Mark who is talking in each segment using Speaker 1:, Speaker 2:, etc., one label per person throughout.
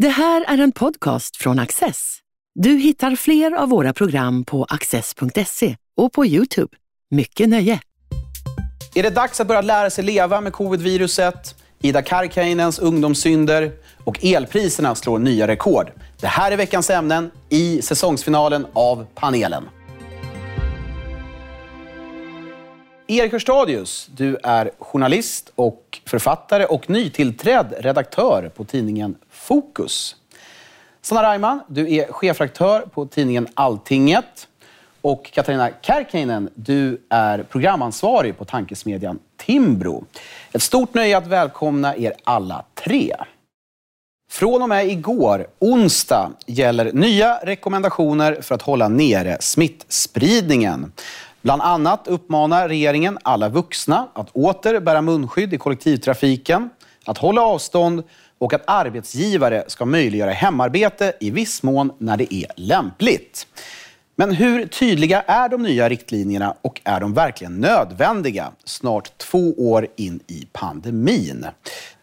Speaker 1: Det här är en podcast från Access. Du hittar fler av våra program på access.se och på Youtube. Mycket nöje!
Speaker 2: Är det dags att börja lära sig leva med covid-viruset? Ida Karkiainens ungdomssynder och elpriserna slår nya rekord. Det här är veckans ämnen i säsongsfinalen av panelen. Erik Hörstadius, du är journalist och författare och nytillträdd redaktör på tidningen Fokus. Sanna Reimann, du är chefredaktör på tidningen Alltinget. Och Katarina Kärkinen, du är programansvarig på tankesmedjan Timbro. Ett stort nöje att välkomna er alla tre. Från och med igår, onsdag, gäller nya rekommendationer för att hålla nere smittspridningen. Bland annat uppmanar regeringen alla vuxna att åter bära munskydd i kollektivtrafiken, att hålla avstånd och att arbetsgivare ska möjliggöra hemarbete i viss mån när det är lämpligt. Men hur tydliga är de nya riktlinjerna och är de verkligen nödvändiga snart två år in i pandemin?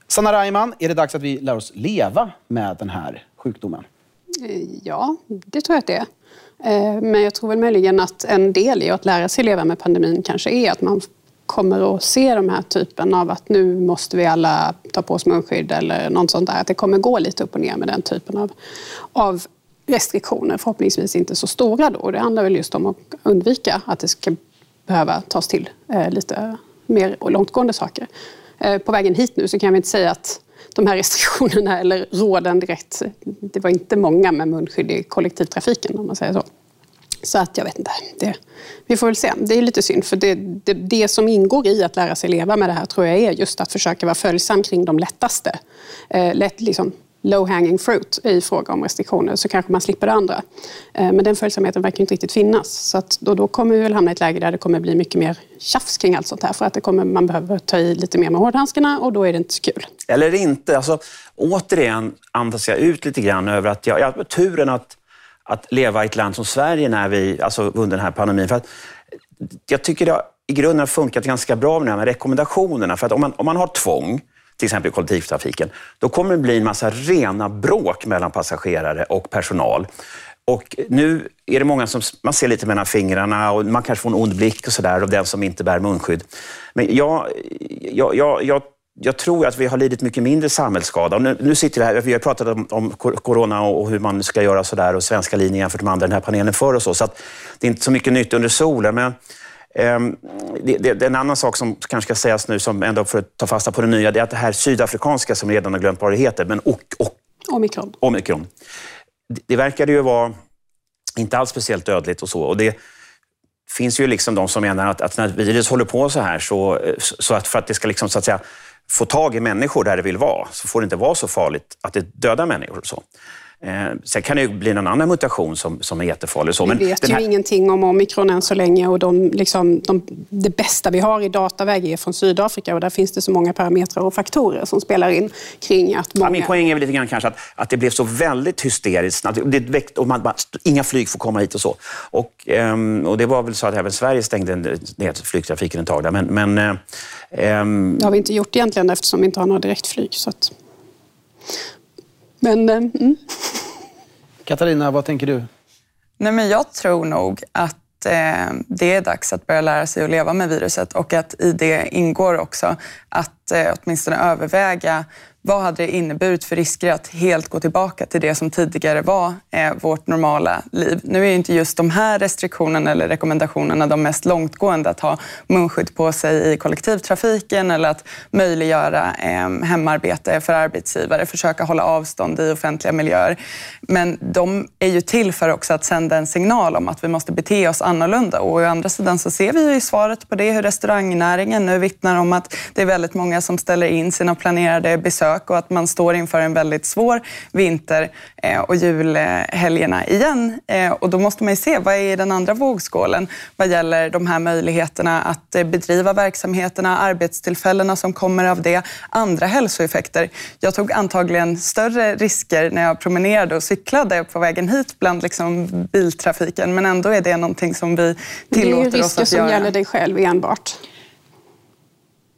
Speaker 2: Sanna Reimann, är det dags att vi lär oss leva med den här sjukdomen?
Speaker 3: Ja, det tror jag att det är. Eh, men jag tror väl möjligen att en del i att lära sig leva med pandemin kanske är att man kommer att se de här typen av att nu måste vi alla ta på oss munskydd eller något sånt där. Att det kommer gå lite upp och ner med den typen av, av restriktioner. Förhoppningsvis inte så stora då. Det handlar väl just om att undvika att det ska behöva tas till eh, lite mer långtgående saker. Eh, på vägen hit nu så kan vi inte säga att de här restriktionerna eller råden direkt, det var inte många med munskydd i kollektivtrafiken om man säger så. Så att jag vet inte. Det, vi får väl se. Det är lite synd för det, det, det, som ingår i att lära sig leva med det här tror jag är just att försöka vara följsam kring de lättaste. Eh, lätt, liksom, low hanging fruit i fråga om restriktioner så kanske man slipper det andra. Eh, men den följsamheten verkar inte riktigt finnas. Så att då, då kommer vi väl hamna i ett läge där det kommer bli mycket mer tjafs kring allt sånt här. För att det kommer, man behöver ta i lite mer med hårdhandskarna och då är det inte så kul.
Speaker 4: Eller inte. Alltså, återigen andas jag ut lite grann över att jag, jag har turen att, att leva i ett land som Sverige när vi, alltså under den här pandemin. För att jag tycker det i grunden har funkat ganska bra med, med rekommendationerna. För att om man, om man har tvång till exempel i kollektivtrafiken, då kommer det bli en massa rena bråk mellan passagerare och personal. Och nu är det många som man ser lite mellan fingrarna och man kanske får en ond blick och sådär av den som inte bär munskydd. Men jag, jag, jag, jag jag tror att vi har lidit mycket mindre samhällsskada. Nu, nu, sitter vi här, vi har pratat om, om corona och hur man ska göra sådär och svenska linjen jämfört med andra den här panelen för och så. Så att det är inte så mycket nytt under solen. Men det, det, det, en annan sak som kanske ska sägas nu, som ändå för att ta fasta på det nya, det är att det här sydafrikanska som redan har glömt vad det heter, men och, och,
Speaker 3: omikron.
Speaker 4: omikron. Det, det verkade ju vara inte alls speciellt dödligt och så. Och det finns ju liksom de som menar att, att när virus håller på så här, så, så att för att det ska liksom, så att säga, få tag i människor där det vill vara, så får det inte vara så farligt att det dödar människor. Och så. Eh, sen kan det ju bli någon annan mutation som, som är jättefarlig. Så,
Speaker 3: vi vet här... ju ingenting om omikron än så länge och de, liksom, de, det bästa vi har i dataväg är från Sydafrika och där finns det så många parametrar och faktorer som spelar in kring att många... Ja,
Speaker 4: min poäng är väl lite grann kanske att, att det blev så väldigt hysteriskt. Att det väckte, och man, bara, inga flyg får komma hit och så. Och, um, och det var väl så att även Sverige stängde ner flygtrafiken ett tag. Där. Men, men,
Speaker 3: um... Det har vi inte gjort egentligen eftersom vi inte har några direktflyg. Så att... Men, eh, mm.
Speaker 2: Katarina, vad tänker du?
Speaker 5: Nej, men jag tror nog att eh, det är dags att börja lära sig att leva med viruset och att i det ingår också att eh, åtminstone överväga vad hade det inneburit för risker att helt gå tillbaka till det som tidigare var eh, vårt normala liv? Nu är ju inte just de här restriktionerna eller rekommendationerna de mest långtgående, att ha munskydd på sig i kollektivtrafiken eller att möjliggöra eh, hemarbete för arbetsgivare, försöka hålla avstånd i offentliga miljöer. Men de är ju till för också att sända en signal om att vi måste bete oss annorlunda. Och å andra sidan så ser vi ju i svaret på det hur restaurangnäringen nu vittnar om att det är väldigt många som ställer in sina planerade besök besök och att man står inför en väldigt svår vinter eh, och julhelgerna igen. Eh, och då måste man ju se vad är den andra vågskålen vad gäller de här möjligheterna att eh, bedriva verksamheterna, arbetstillfällena som kommer av det, andra hälsoeffekter. Jag tog antagligen större risker när jag promenerade och cyklade på vägen hit bland liksom biltrafiken, men ändå är det någonting som vi tillåter oss att göra.
Speaker 3: Det är risker som gäller dig själv enbart.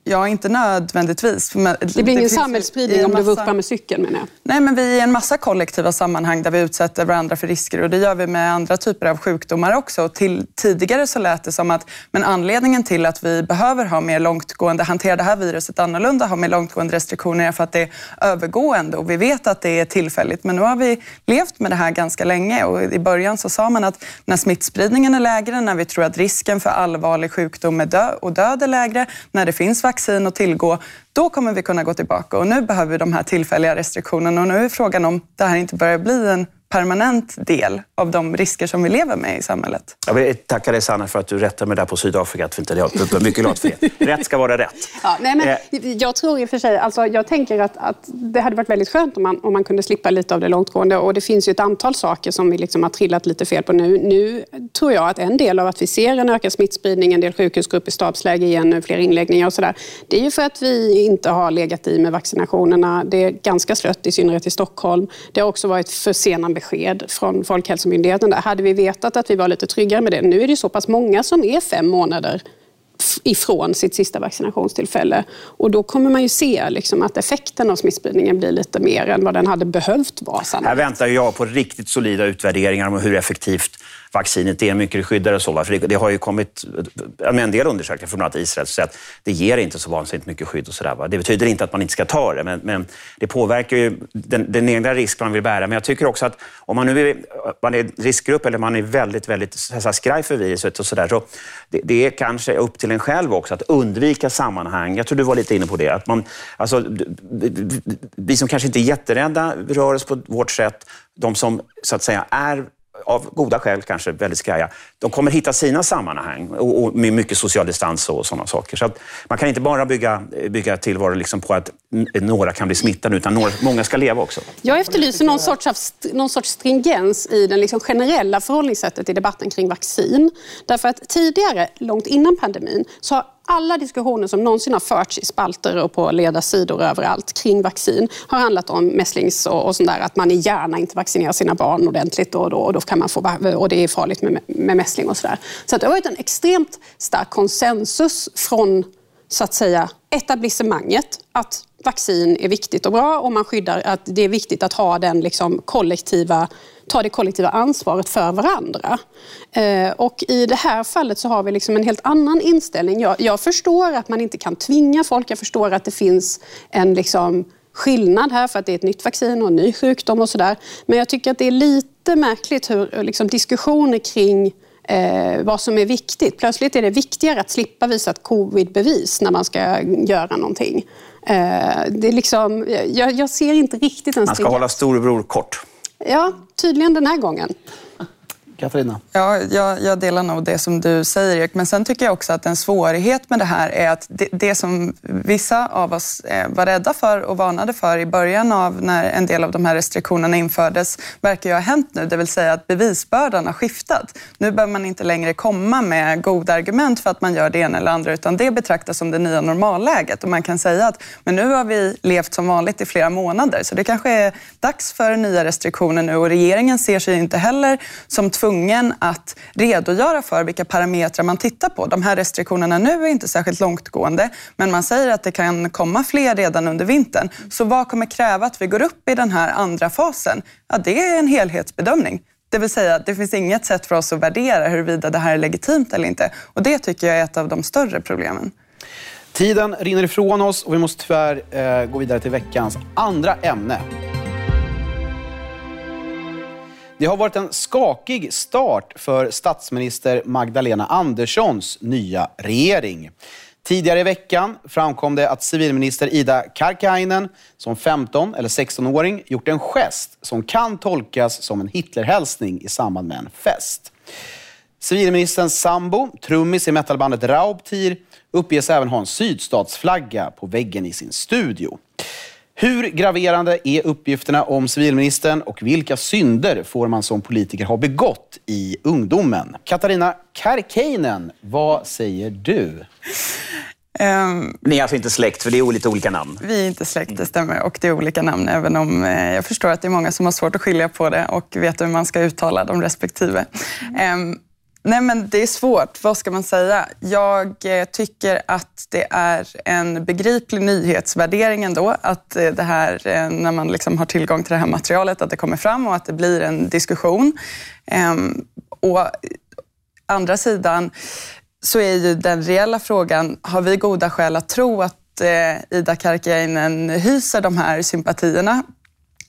Speaker 5: Ja, inte nödvändigtvis.
Speaker 3: Men det blir ingen samhällsspridning om massa... du vurpar med cykeln menar jag.
Speaker 5: Nej, men vi är i en massa kollektiva sammanhang där vi utsätter varandra för risker och det gör vi med andra typer av sjukdomar också. Till, tidigare så lät det som att men anledningen till att vi behöver ha mer långtgående, hantera det här viruset annorlunda, ha mer långtgående restriktioner är för att det är övergående och vi vet att det är tillfälligt. Men nu har vi levt med det här ganska länge och i början så sa man att när smittspridningen är lägre, när vi tror att risken för allvarlig sjukdom och död är lägre, när det finns vaccin vaccin att tillgå, då kommer vi kunna gå tillbaka. Och nu behöver vi de här tillfälliga restriktionerna och nu är frågan om det här inte börjar bli en permanent del av de risker som vi lever med i samhället.
Speaker 4: Jag vill tacka dig Sanna för att du rättar mig där på Sydafrika. Att inte jag är mycket glad för det. Rätt ska vara rätt.
Speaker 3: Ja, nej, men, eh. jag tror i och för sig, alltså, jag tänker att, att det hade varit väldigt skönt om man, om man kunde slippa lite av det långtgående. Och det finns ju ett antal saker som vi liksom har trillat lite fel på nu. Nu tror jag att en del av att vi ser en ökad smittspridning, en del sjukhusgrupp i stabsläge igen, fler inläggningar och sådär. Det är ju för att vi inte har legat i med vaccinationerna. Det är ganska slött, i synnerhet i Stockholm. Det har också varit försenande besked från Folkhälsomyndigheten. Där. Hade vi vetat att vi var lite tryggare med det. Nu är det så pass många som är fem månader ifrån sitt sista vaccinationstillfälle. Och då kommer man ju se liksom att effekten av smittspridningen blir lite mer än vad den hade behövt vara.
Speaker 4: Här väntar jag på riktigt solida utvärderingar om hur effektivt vaccinet är, mycket skyddare och så. För det, det, har ju kommit med en del undersökningar från bland annat Israel som säger att det ger inte så vansinnigt mycket skydd och sådär. Det betyder inte att man inte ska ta det, men, men det påverkar ju den, den egna risk man vill bära. Men jag tycker också att om man nu är, man är riskgrupp eller man är väldigt, väldigt skraj för viruset och sådär, så det, det är kanske upp till en själv också att undvika sammanhang. Jag tror du var lite inne på det. Att man, alltså, vi som kanske inte är jätterädda rör oss på vårt sätt. De som så att säga är av goda skäl kanske väldigt skraja, de kommer hitta sina sammanhang och, och med mycket social distans och sådana saker. Så man kan inte bara bygga, bygga tillvaro liksom på att några kan bli smittade, utan några, många ska leva också.
Speaker 3: Jag efterlyser någon sorts, av, någon sorts stringens i det liksom generella förhållningssättet i debatten kring vaccin. Därför att tidigare, långt innan pandemin, så har alla diskussioner som någonsin har förts i spalter och på ledarsidor överallt kring vaccin har handlat om mässlings och, och sånt där, att man gärna inte vaccinerar sina barn ordentligt och, då, och, då kan man få, och det är farligt med, med mässling och sådär. Så det har varit en extremt stark konsensus från så att säga etablissemanget att vaccin är viktigt och bra och man skyddar att det är viktigt att ha den liksom kollektiva ta det kollektiva ansvaret för varandra. Eh, och i det här fallet så har vi liksom en helt annan inställning. Jag, jag förstår att man inte kan tvinga folk. Jag förstår att det finns en liksom skillnad här för att det är ett nytt vaccin och en ny sjukdom och sådär. Men jag tycker att det är lite märkligt hur liksom, diskussioner kring eh, vad som är viktigt. Plötsligt är det viktigare att slippa visa ett covidbevis när man ska göra någonting. Eh, det är liksom, jag, jag, ser inte riktigt en
Speaker 4: Man ska hålla storebror kort.
Speaker 3: Ja, tydligen den här gången.
Speaker 2: Katarina?
Speaker 5: Ja, jag, jag, delar nog det som du säger, Erik. Men sen tycker jag också att en svårighet med det här är att det, det, som vissa av oss eh, var rädda för och varnade för i början av när en del av de här restriktionerna infördes verkar ju ha hänt nu. Det vill säga att bevisbördan har skiftat. Nu behöver man inte längre komma med goda argument för att man gör det ena eller andra, utan det betraktas som det nya normalläget. Och man kan säga att men nu har vi levt som vanligt i flera månader, så det kanske är dags för nya restriktioner nu. Och regeringen ser sig inte heller som tvungen tvungen att redogöra för vilka parametrar man tittar på. De här restriktionerna nu är inte särskilt långtgående, men man säger att det kan komma fler redan under vintern. Så vad kommer kräva att vi går upp i den här andra fasen? Ja, det är en helhetsbedömning. Det vill säga, det finns inget sätt för oss att värdera huruvida det här är legitimt eller inte. Och det tycker jag är ett av de större problemen.
Speaker 2: Tiden rinner ifrån oss och vi måste tyvärr eh, gå vidare till veckans andra ämne. Det har varit en skakig start för statsminister Magdalena Anderssons nya regering. Tidigare i veckan framkom det att civilminister Ida Karkiainen som 15 eller 16-åring gjort en gest som kan tolkas som en Hitlerhälsning i samband med en fest. Civilministerns sambo, trummis i metalbandet Raubtir, uppges även ha en sydstatsflagga på väggen i sin studio. Hur graverande är uppgifterna om civilministern och vilka synder får man som politiker ha begått i ungdomen? Katarina Karkeinen, vad säger du?
Speaker 4: Um, Ni är alltså inte släkt, för det är lite olika namn?
Speaker 5: Vi är inte släkt, det stämmer. Och det är olika namn, även om eh, jag förstår att det är många som har svårt att skilja på det och veta hur man ska uttala de respektive. Um, Nej, men det är svårt. Vad ska man säga? Jag eh, tycker att det är en begriplig nyhetsvärdering ändå. Att eh, det här, eh, när man liksom har tillgång till det här materialet, att det kommer fram och att det blir en diskussion. Å och andra sidan så är ju den reella frågan, har vi goda skäl att tro att Ida Karkiainen hyser de här sympatierna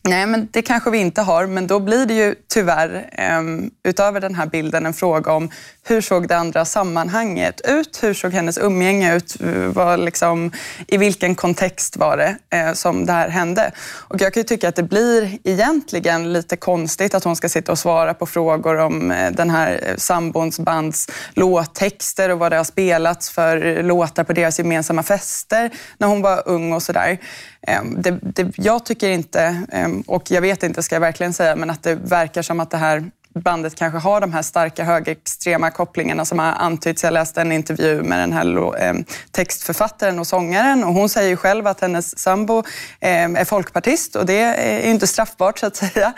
Speaker 5: Nej, men det kanske vi inte har, men då blir det ju tyvärr ehm, utöver den här bilden en fråga om hur såg det andra sammanhanget ut? Hur såg hennes umgänge ut? Var liksom, I vilken kontext var det eh, som det här hände? Och jag kan ju tycka att det blir egentligen lite konstigt att hon ska sitta och svara på frågor om eh, den här eh, sambons bands låttexter och vad det har spelats för låtar på deras gemensamma fester när hon var ung och sådär. Ehm, det, det, jag tycker inte, ehm, och jag vet inte ska jag verkligen säga, men att det verkar som att det här bandet kanske har de här starka högerextrema kopplingarna som har antytts. Jag läste en intervju med den här ehm, textförfattaren och sångaren och hon säger själv att hennes sambo är folkpartist och det är inte straffbart så att säga.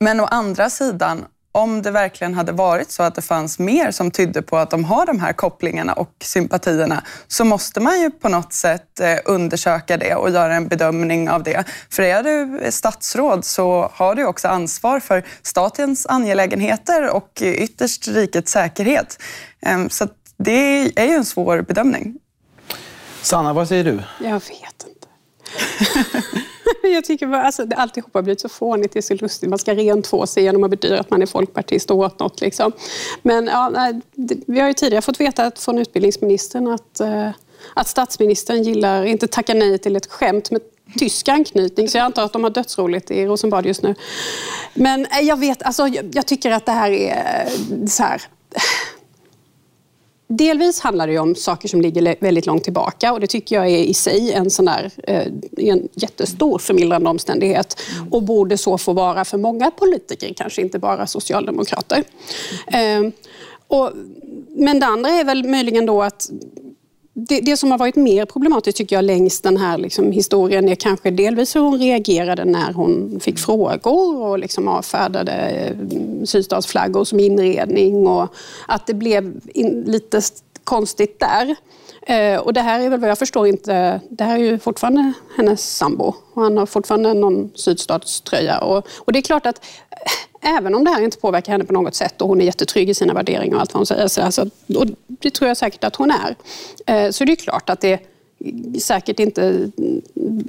Speaker 5: Men å andra sidan, om det verkligen hade varit så att det fanns mer som tydde på att de har de här kopplingarna och sympatierna så måste man ju på något sätt eh, undersöka det och göra en bedömning av det. För är du statsråd så har du också ansvar för statens angelägenheter och ytterst rikets säkerhet. Ehm, så det är ju en svår bedömning.
Speaker 2: Sanna, vad säger du?
Speaker 3: Jag vet inte. jag tycker bara, alltså, alltihopa har blivit så fånigt, det är så lustigt. Man ska rentvå sig genom att bedyra att man är folkpartist och åt något. Liksom. Men ja, vi har ju tidigare fått veta från utbildningsministern att, eh, att statsministern gillar, inte tacka nej till ett skämt med tysk anknytning, så jag antar att de har dödsroligt i Rosenbad just nu. Men eh, jag vet, alltså, jag, jag tycker att det här är eh, så här Delvis handlar det om saker som ligger väldigt långt tillbaka och det tycker jag är i sig en sån där, eh, en jättestor förmildrande omständighet mm. och borde så få vara för många politiker, kanske inte bara socialdemokrater. Mm. Och, men det andra är väl möjligen då att det, det, som har varit mer problematiskt tycker jag längs den här liksom, historien är kanske delvis hur hon reagerade när hon fick frågor och liksom avfärdade eh, sydstatsflaggor som inredning och att det blev in, lite konstigt där. Eh, och det här är väl vad jag förstår inte, det här är ju fortfarande hennes sambo och han har fortfarande någon sydstatströja. Och, och det är klart att även om det här inte påverkar henne på något sätt och hon är jättetrygg i sina värderingar och allt vad hon säger, så alltså, och det tror jag säkert att hon är, eh, så det är klart att det säkert inte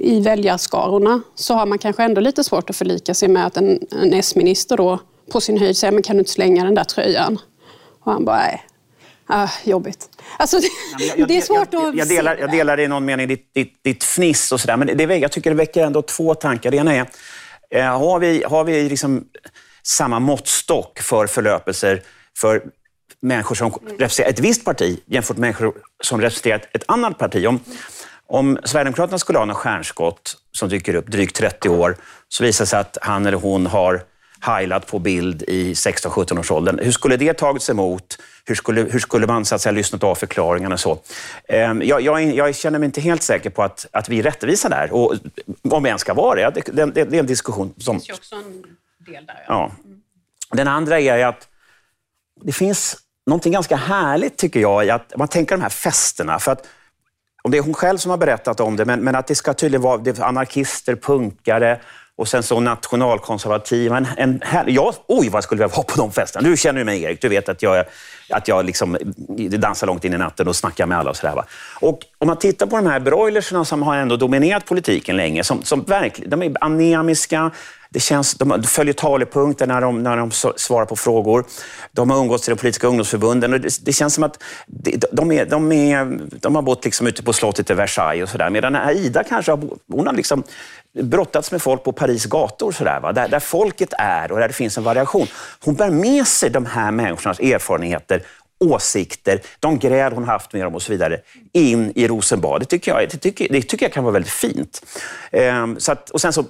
Speaker 3: i väljarskarorna så har man kanske ändå lite svårt att förlika sig med att en, en S-minister då på sin höjd säger men kan du inte slänga den där tröjan? Och han bara, nej. Ah, jobbigt. Alltså, det, jag, jag, det är svårt
Speaker 4: jag,
Speaker 3: att
Speaker 4: jag, delar, jag delar i någon mening ditt, ditt, ditt fniss och sådär, men det, jag tycker det väcker ändå två tankar. Det ena är, eh, har vi, har vi liksom samma måttstock för förlöpelser för människor som representerar ett visst parti jämfört med människor som representerar ett annat parti. Om, om Sverigedemokraterna skulle ha något stjärnskott som dyker upp drygt 30 år, så visar det sig att han eller hon har heilat på bild i 16-17 års åldern. Hur skulle det tagits emot? Hur skulle, hur skulle man så att säga, lyssnat av förklaringarna? Så? Ehm, jag, jag, jag, känner mig inte helt säker på att, att vi är rättvisa där. Och om vi ens ska vara det, det, det, det är en diskussion som... Det finns också en del där. Ja. ja. Den andra är att det finns någonting ganska härligt, tycker jag, i att man tänker de här festerna. För att, om det är hon själv som har berättat om det, men, men att det ska tydligen vara det anarkister, punkare och sen så nationalkonservativa. En, en här, jag, oj, vad jag skulle vilja vara på de festerna. Du känner ju mig, Erik. Du vet att jag, att jag liksom dansar långt in i natten och snackar med alla. Och sådär, va? Och om man tittar på de här broilerserna som har ändå dominerat politiken länge, som, som verkligen, de är anemiska, det känns, de följer talepunkter när de, när de svarar på frågor. De har umgåtts i de politiska ungdomsförbunden. Och det, det känns som att de, är, de, är, de har bott liksom ute på slottet i Versailles och sådär. Medan Aida kanske har, hon har liksom brottats med folk på Paris gator, så där, va? Där, där folket är och där det finns en variation. Hon bär med sig de här människornas erfarenheter åsikter, de gräl hon haft med dem och så vidare, in i Rosenbad. Det tycker jag, det tycker, det tycker jag kan vara väldigt fint. Ehm, så att, och sen så,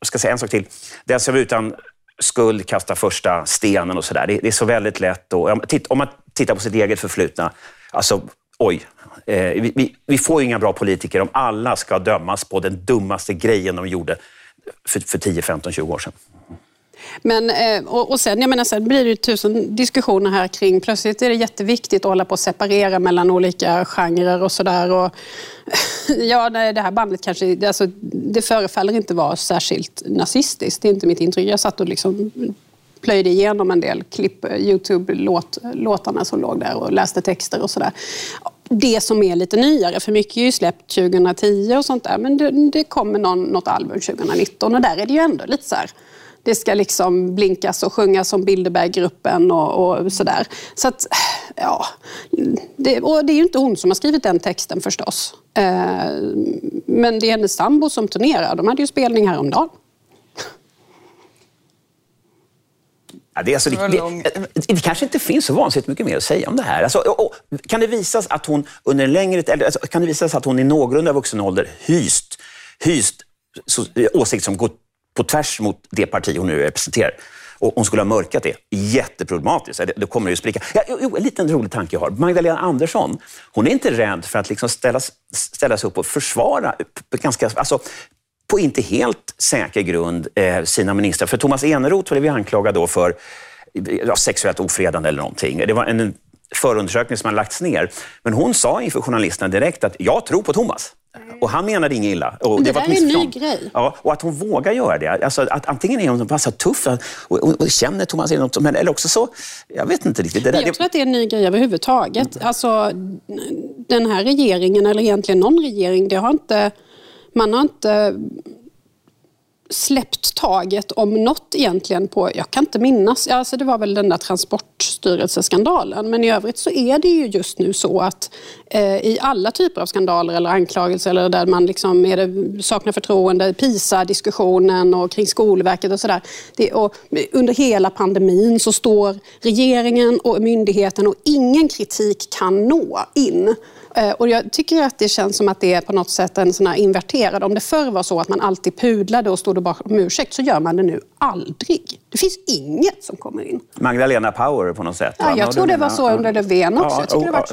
Speaker 4: jag ska säga en sak till. Den som utan skuld kastar första stenen och sådär. Det, det, är så väldigt lätt. Och, om man tittar på sitt eget förflutna, alltså oj. Eh, vi, vi, vi, får ju inga bra politiker om alla ska dömas på den dummaste grejen de gjorde för, för 10, 15, 20 år sedan.
Speaker 3: Men, eh, och, och sen, jag menar, sen blir det ju tusen diskussioner här kring, plötsligt är det jätteviktigt att hålla på att separera mellan olika genrer och sådär. Ja, nej, det här bandet kanske, alltså, det förefaller inte vara särskilt nazistiskt. Det är inte mitt intryck. Jag satt och liksom plöjde igenom en del klipp, eh, Youtube-låtarna som låg där och läste texter och sådär. Det som är lite nyare, för mycket är ju släppt 2010 och sånt där, men det, det kommer någon, något album 2019 och där är det ju ändå lite så här, det ska liksom blinkas och sjungas om Bilderberggruppen och, och sådär. Så att, ja, det, och det är ju inte hon som har skrivit den texten förstås. Eh, men det är hennes sambo som turnerar. De hade ju spelning häromdagen.
Speaker 4: Ja, det, är alltså, det, det, det, kanske inte finns så vansinnigt mycket mer att säga om det här. Alltså, och, och, kan det visas att hon under en längre eller, alltså, kan det visas att hon i någorlunda vuxen ålder hyst, hyst så, åsikt som går på tvärs mot det parti hon nu representerar och hon skulle ha mörkat det. Jätteproblematiskt. Det, det kommer ju spricka. Ja, jo, en liten rolig tanke jag har. Magdalena Andersson, hon är inte rädd för att liksom ställa, ställa sig upp och försvara ganska, alltså, på inte helt säker grund eh, sina ministrar. För Thomas Eneroth blev ju anklagad då för ja, sexuellt ofredande eller någonting. Det var en förundersökning som har lagts ner. Men hon sa inför journalisterna direkt att jag tror på Thomas. Och han menade inget illa. Och
Speaker 3: det, det var där är en ny grej.
Speaker 4: Ja, och att hon vågar göra det. Alltså, att antingen är hon bara så tuff och, och, och känner Thomas Eneroth, eller också så... Jag vet inte riktigt.
Speaker 3: Det där, jag tror att det är en ny grej överhuvudtaget. Mm. Alltså, den här regeringen, eller egentligen någon regering, det har inte man har inte släppt taget om något egentligen på, jag kan inte minnas, alltså det var väl den där styrelseskandalen. men i övrigt så är det ju just nu så att eh, i alla typer av skandaler eller anklagelser eller där man liksom är det, saknar förtroende, PISA-diskussionen och kring Skolverket och sådär. Under hela pandemin så står regeringen och myndigheten och ingen kritik kan nå in. Eh, och jag tycker att det känns som att det är på något sätt en sån inverterad. Om det förr var så att man alltid pudlade och stod bakom ursäkt så gör man det nu aldrig. Det finns inget som kommer in.
Speaker 4: Magdalena Power på något sätt?
Speaker 3: Ja, jag tror det var så under Löfven också. jag tycker det har varit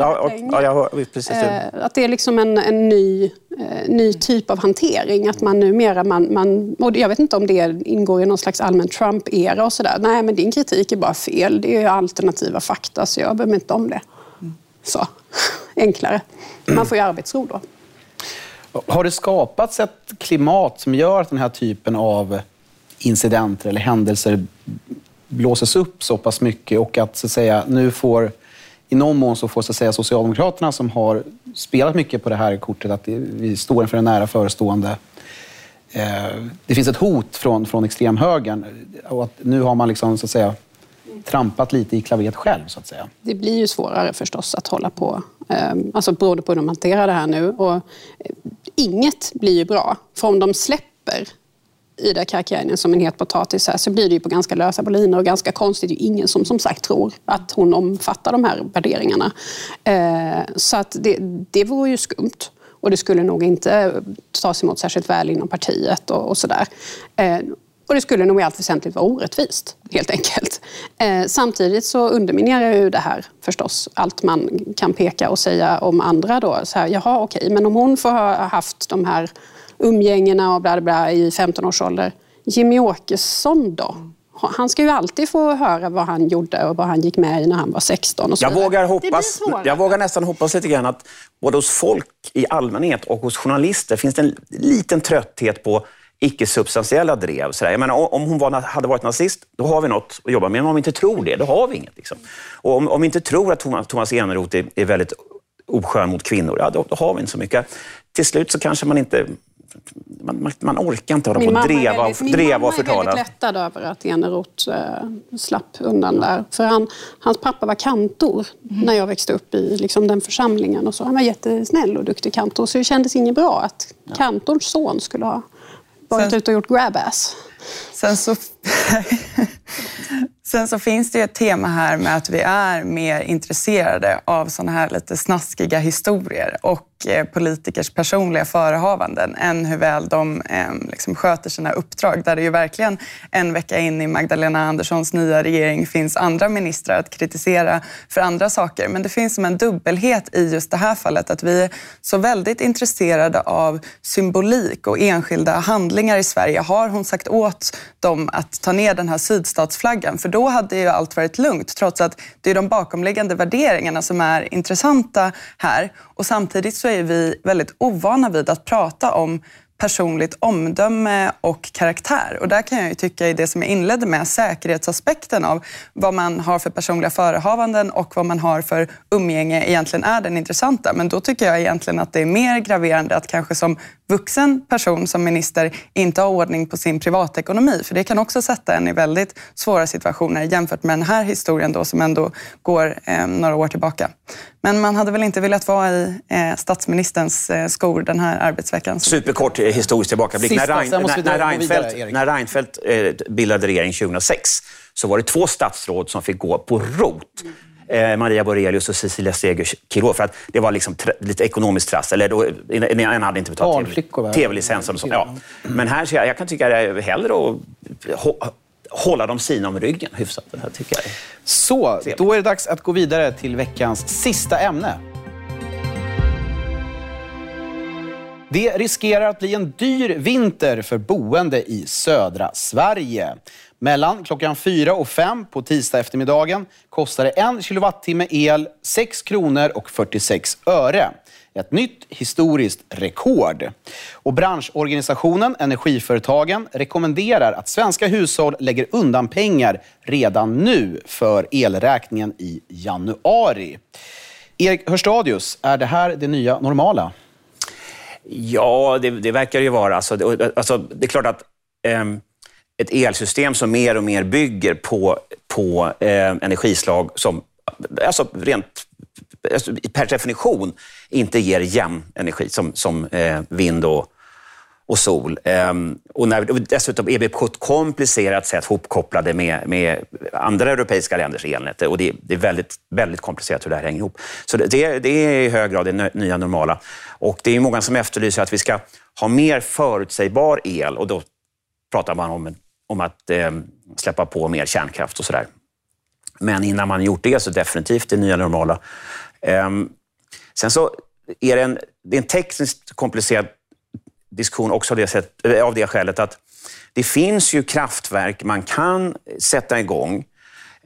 Speaker 3: så länge. Ja. Eh, att det är liksom en, en ny, eh, ny typ av hantering. Att man numera, man, man, och jag vet inte om det ingår i någon slags allmän Trump-era och sådär. Nej, men din kritik är bara fel. Det är alternativa fakta, så jag bryr mig inte om det. Så enklare. Man får ju arbetsro då.
Speaker 2: Har det skapats ett klimat som gör att den här typen av incidenter eller händelser blåses upp så pass mycket och att, så att säga, nu får i någon mån så får så att säga, Socialdemokraterna som har spelat mycket på det här kortet att vi står inför en nära förestående eh, det finns ett hot från, från extremhögern och att nu har man liksom, så att säga, trampat lite i klaveret själv, så att säga.
Speaker 3: Det blir ju svårare förstås att hålla på, ehm, alltså beroende på hur de hanterar det här nu. Och eh, inget blir ju bra, för om de släpper Ida Karkiainen som en het potatis här så blir det ju på ganska lösa boliner och ganska konstigt. Det är ju ingen som som sagt tror att hon omfattar de här värderingarna. Eh, så att det, det vore ju skumt. Och det skulle nog inte tas emot särskilt väl inom partiet och, och sådär. Eh, och det skulle nog i allt väsentligt vara orättvist, helt enkelt. Eh, samtidigt så underminerar ju det här förstås allt man kan peka och säga om andra. Då. Så här, jaha, okej, men om hon får ha haft de här umgängena och bla, bla, bla i 15 års ålder. Jimmy Åkesson då? Han ska ju alltid få höra vad han gjorde och vad han gick med i när han var 16. Och så
Speaker 4: jag, vågar hoppas, jag vågar nästan hoppas lite grann att både hos folk i allmänhet och hos journalister finns det en liten trötthet på icke-substantiella drev. Så Jag menar, om hon var, hade varit nazist, då har vi något att jobba med. Men om vi inte tror det, då har vi inget. Liksom. Och om, om vi inte tror att Thomas, Thomas Eneroth är, är väldigt oskön mot kvinnor, ja, då, då, har vi inte så mycket. Till slut så kanske man inte man, man, orkar inte hålla på och dreva, väldigt, dreva och förtala.
Speaker 3: Min mamma är väldigt lättad över att Eneroth äh, slapp undan där. För han, hans pappa var kantor mm. när jag växte upp i liksom, den församlingen. Och så. Han var jättesnäll och duktig kantor. Så det kändes inget bra att ja. kantorns son skulle ha varit ute och gjort grab-ass.
Speaker 5: Sen så, sen så finns det ett tema här med att vi är mer intresserade av sådana här lite snaskiga historier. Och Eh, politikers personliga förehavanden än hur väl de eh, liksom sköter sina uppdrag. Där det ju verkligen en vecka in i Magdalena Anderssons nya regering finns andra ministrar att kritisera för andra saker. Men det finns som en dubbelhet i just det här fallet. Att vi är så väldigt intresserade av symbolik och enskilda handlingar i Sverige. Har hon sagt åt dem att ta ner den här sydstatsflaggan? För då hade ju allt varit lugnt trots att det är de bakomliggande värderingarna som är intressanta här. Och samtidigt så så är vi väldigt ovana vid att prata om personligt omdöme och karaktär. Och där kan jag ju tycka i det som jag inledde med, säkerhetsaspekten av vad man har för personliga förehavanden och vad man har för umgänge egentligen är den intressanta. Men då tycker jag egentligen att det är mer graverande att kanske som vuxen person som minister inte ha ordning på sin privatekonomi. För det kan också sätta en i väldigt svåra situationer jämfört med den här historien då som ändå går eh, några år tillbaka. Men man hade väl inte velat vara i eh, statsministerns eh, skor den här arbetsveckan.
Speaker 4: Superkort historisk tillbakablick.
Speaker 2: Sista,
Speaker 4: när, Rein,
Speaker 2: när,
Speaker 4: när, Reinfeldt, vidare, när Reinfeldt eh, bildade regering 2006 så var det två statsråd som fick gå på rot. Eh, Maria Borelius och Cecilia Chilò för att det var liksom lite ekonomiskt trassel. Eller då, en hade inte betalat tv-licensen och så. Ja. Men här, jag, jag kan tycka det är hellre att hålla dem sina om ryggen hyfsat. Det här tycker jag är
Speaker 2: Så, då är det dags att gå vidare till veckans sista ämne. Det riskerar att bli en dyr vinter för boende i södra Sverige. Mellan klockan 4 och 5 på tisdag eftermiddagen kostar det en kilowattimme el 6 kronor och 46 öre. Ett nytt historiskt rekord. Och branschorganisationen Energiföretagen rekommenderar att svenska hushåll lägger undan pengar redan nu för elräkningen i januari. Erik Hörstadius, är det här det nya normala?
Speaker 4: Ja, det, det verkar ju vara. Alltså, det, alltså, det är klart att eh, ett elsystem som mer och mer bygger på, på eh, energislag som alltså rent alltså, per definition inte ger jämn energi som, som eh, vind och, och sol. Um, och, när, och dessutom är vi på ett komplicerat sätt hopkopplade med, med andra europeiska länders elnät. Och det, det, är väldigt, väldigt komplicerat hur det här hänger ihop. Så det, det är i hög grad det nya normala. Och det är många som efterlyser att vi ska ha mer förutsägbar el och då pratar man om, om att eh, släppa på mer kärnkraft och sådär. Men innan man gjort det så definitivt det nya normala. Eh, sen så är det en, det är en tekniskt komplicerad diskussion också av det, sätt, eh, av det skälet att det finns ju kraftverk man kan sätta igång.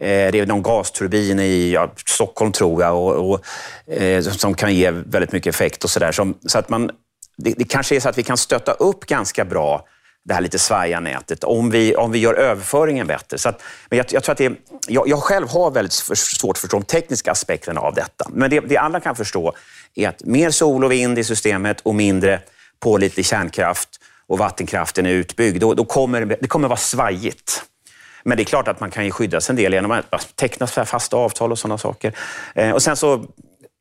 Speaker 4: Eh, det är någon gasturbin i ja, Stockholm, tror jag, och, och eh, som kan ge väldigt mycket effekt. och Så, där. så att man, det, det kanske är så att vi kan stötta upp ganska bra det här lite svaja nätet, om vi, om vi gör överföringen bättre. Så att, men jag, jag, tror att det, jag, jag själv har väldigt svårt att förstå de tekniska aspekterna av detta. Men det, det alla kan förstå är att mer sol och vind i systemet och mindre pålitlig kärnkraft och vattenkraften är utbyggd, då, då kommer det kommer vara svajigt. Men det är klart att man kan ju skydda sig en del genom att teckna fasta avtal och sådana saker. Eh, och sen så,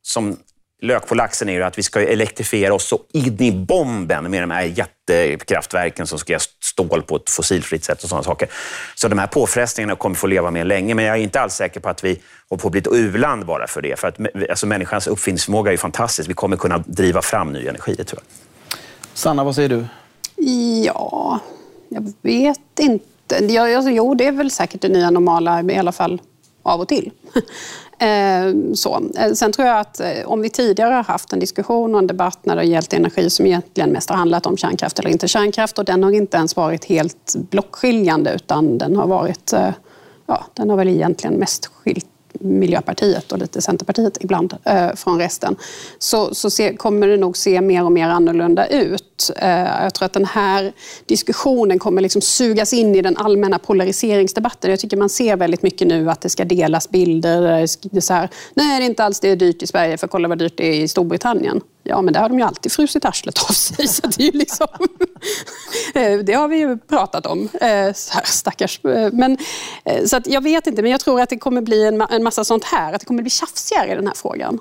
Speaker 4: som lök på laxen är ju att vi ska elektrifiera oss så in i bomben med de här jättekraftverken som ska göra stål på ett fossilfritt sätt och sådana saker. Så de här påfrestningarna kommer vi få leva med länge, men jag är inte alls säker på att vi håller på att bli ett u-land bara för det. För att alltså, människans uppfinningsförmåga är ju fantastisk. Vi kommer kunna driva fram ny energi, tror jag.
Speaker 2: Sanna, vad säger du?
Speaker 3: Ja, jag vet inte. Ja, alltså, jo, det är väl säkert det nya normala, i alla fall av och till. Eh, så. Eh, sen tror jag att eh, om vi tidigare har haft en diskussion och en debatt när det har gällt energi som egentligen mest har handlat om kärnkraft eller inte kärnkraft och den har inte ens varit helt blockskiljande utan den har varit, ja, den har väl egentligen mest skilt Miljöpartiet och lite Centerpartiet ibland eh, från resten, så, så se, kommer det nog se mer och mer annorlunda ut. Eh, jag tror att den här diskussionen kommer liksom sugas in i den allmänna polariseringsdebatten. Jag tycker man ser väldigt mycket nu att det ska delas bilder. Eh, det är så här, Nej, det är inte alls det är dyrt i Sverige, för kolla vad dyrt det är i Storbritannien. Ja, men där har de ju alltid frusit arslet av sig. Så det, är liksom, eh, det har vi ju pratat om. Eh, så här, stackars. Eh, men, så att jag vet inte, men jag tror att det kommer bli en, massa sånt här. Att det kommer bli tjafsigare i den här frågan.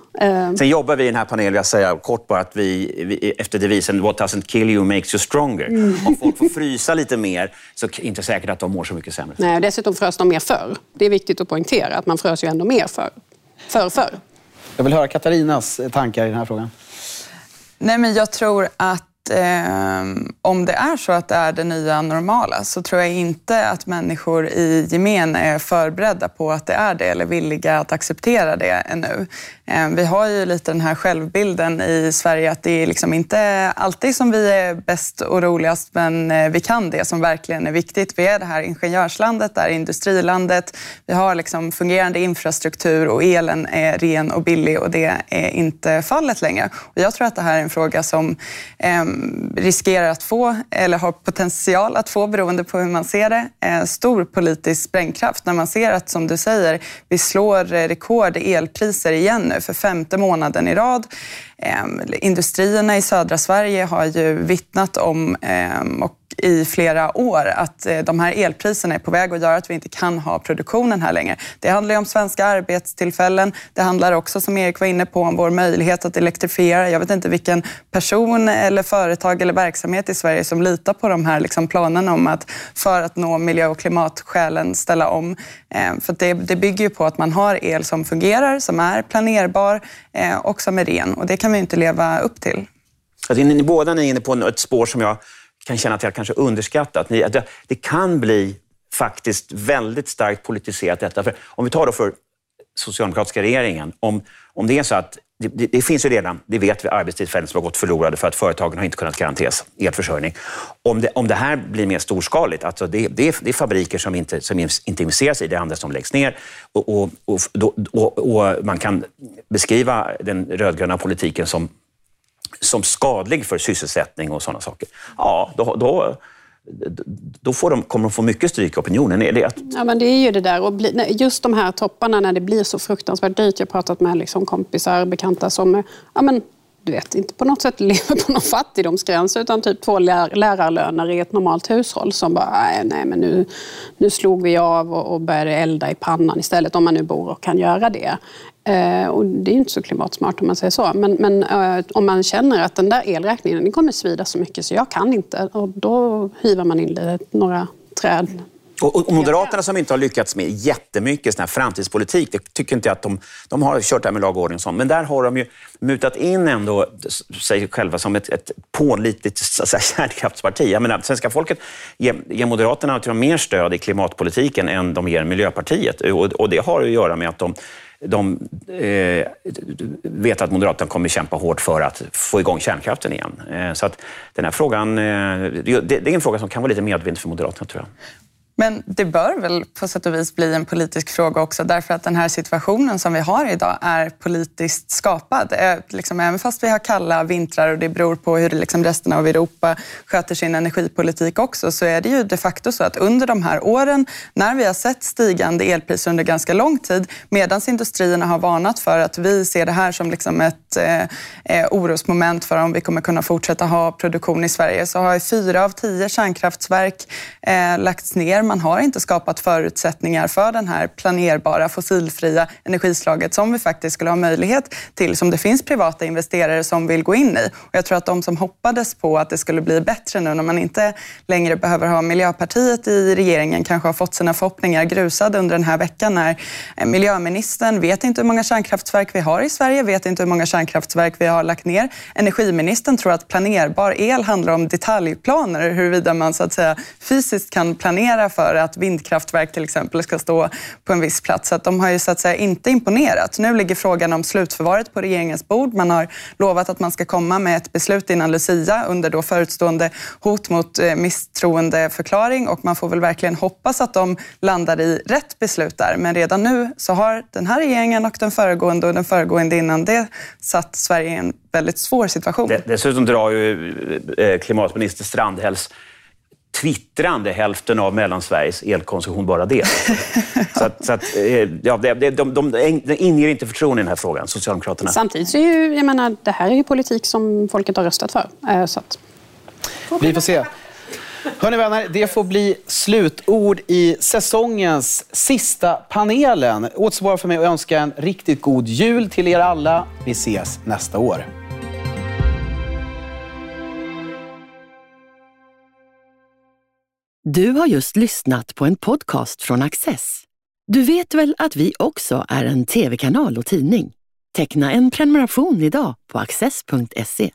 Speaker 4: Sen jobbar vi i den här panelen, jag säga kort bara, att vi, vi efter devisen What doesn't kill you makes you stronger. Mm. Om folk får frysa lite mer så är det inte säkert att de mår så mycket sämre.
Speaker 3: Nej, dessutom frös de mer förr. Det är viktigt att poängtera att man frös ju ändå mer förr. För, för.
Speaker 2: Jag vill höra Katarinas tankar i den här frågan.
Speaker 5: Nej, men jag tror att eh, om det är så att det är det nya normala så tror jag inte att människor i gemen är förberedda på att det är det eller villiga att acceptera det ännu. Eh, vi har ju lite den här självbilden i Sverige att det är liksom inte alltid som vi är bäst och roligast men eh, vi kan det som verkligen är viktigt. Vi är det här ingenjörslandet, det här industrilandet. Vi har liksom fungerande infrastruktur och elen är ren och billig och det är inte fallet längre. Och jag tror att det här är en fråga som eh, riskerar att få, eller har potential att få, beroende på hur man ser det, eh, stor politisk sprängkraft när man ser att, som du säger, vi slår rekord i elpriser igen nu för femte månaden i rad. Ehm, industrierna i södra Sverige har ju vittnat om ehm, och i flera år att eh, de här elpriserna är på väg att göra att vi inte kan ha produktionen här längre. Det handlar om svenska arbetstillfällen. Det handlar också, som Erik var inne på, om vår möjlighet att elektrifiera. Jag vet inte vilken person eller företag eller verksamhet i Sverige som litar på de här liksom planerna om att för att nå miljö och klimatskälen ställa om. Eh, för det, det bygger ju på att man har el som fungerar, som är planerbar eh, och som är ren. Och det kan vi inte leva upp till.
Speaker 4: Alltså, ni, båda ni är inne på ett spår som jag kan känna att jag kanske underskattat. Det kan bli faktiskt väldigt starkt politiserat detta. För om vi tar då för socialdemokratiska regeringen, om, om det är så att det, det, det, finns ju redan, det vet vi, arbetstillfällen som har gått förlorade för att företagen har inte kunnat garanteras elförsörjning. Om det, om det här blir mer storskaligt, alltså det, det, är, det är fabriker som inte, som inte investeras i, det är andra som läggs ner och, och, och, och, och man kan beskriva den rödgröna politiken som som skadlig för sysselsättning och sådana saker, ja, då, då, då får de, kommer de få mycket stryk i opinionen. Är det att...
Speaker 3: Ja, men det är ju det där. Och just de här topparna när det blir så fruktansvärt dyrt. Jag har pratat med liksom kompisar, bekanta som ja, men, du vet, inte på något sätt lever på någon fattigdomsgräns utan typ två lär, lärarlöner i ett normalt hushåll som bara, nej men nu, nu slog vi av och, och började elda i pannan istället om man nu bor och kan göra det. Eh, och det är ju inte så klimatsmart om man säger så. Men, men eh, om man känner att den där elräkningen den kommer svida så mycket så jag kan inte. Och då hivar man in några träd
Speaker 4: och, och Moderaterna som inte har lyckats med jättemycket sån här framtidspolitik, det tycker inte jag att de, de har kört det här med lag och ordning och sånt. Men där har de ju mutat in ändå sig själva som ett, ett pålitligt så säga, kärnkraftsparti. Jag menar, svenska folket ger, ger Moderaterna tror jag, mer stöd i klimatpolitiken än de ger Miljöpartiet. Och, och det har att göra med att de de eh, vet att Moderaterna kommer kämpa hårt för att få igång kärnkraften igen. Eh, så att den här frågan, eh, det, det, är en fråga som kan vara lite medvind för Moderaterna tror jag.
Speaker 5: Men det bör väl på sätt och vis bli en politisk fråga också därför att den här situationen som vi har idag är politiskt skapad. Eh, liksom, även fast vi har kalla vintrar och det beror på hur liksom resten av Europa sköter sin energipolitik också så är det ju de facto så att under de här åren när vi har sett stigande elpriser under ganska lång tid medan industrierna har varnat för att vi ser det här som liksom ett ett eh, eh, orosmoment för om vi kommer kunna fortsätta ha produktion i Sverige så har fyra av tio kärnkraftverk eh, lagts ner man har inte skapat förutsättningar för den här planerbara fossilfria energislaget som vi faktiskt skulle ha möjlighet till, som det finns privata investerare som vill gå in i. Och jag tror att de som hoppades på att det skulle bli bättre nu när man inte längre behöver ha Miljöpartiet i regeringen kanske har fått sina förhoppningar grusade under den här veckan när eh, miljöministern vet inte hur många kärnkraftverk vi har i Sverige, vet inte hur många kärnkraftverk vi har lagt ner. Energiministern tror att planerbar el handlar om detaljplaner, huruvida man så att säga fysiskt kan planera för att vindkraftverk till exempel ska stå på en viss plats. Så att de har ju så att säga inte imponerat. Nu ligger frågan om slutförvaret på regeringens bord. Man har lovat att man ska komma med ett beslut innan Lucia under då förutstående hot mot eh, misstroendeförklaring och man får väl verkligen hoppas att de landar i rätt beslut där. Men redan nu så har den här regeringen och den föregående och den föregående innan det satt Sverige i en väldigt svår situation.
Speaker 4: Dessutom drar ju eh, klimatminister Strandhälls twittrande hälften av Mellansveriges elkonsumtion bara det. så att, så att, eh, ja, de, de, de, de inger inte förtroende i den här frågan, Socialdemokraterna.
Speaker 3: Samtidigt så är ju, jag menar, det här är ju politik som folket har röstat för. Eh, så att...
Speaker 2: Vi får se. Hörni vänner, det får bli slutord i säsongens sista panelen. Återstår för mig att önska en riktigt god jul till er alla. Vi ses nästa år.
Speaker 1: Du har just lyssnat på en podcast från Access. Du vet väl att vi också är en tv-kanal och tidning? Teckna en prenumeration idag på access.se.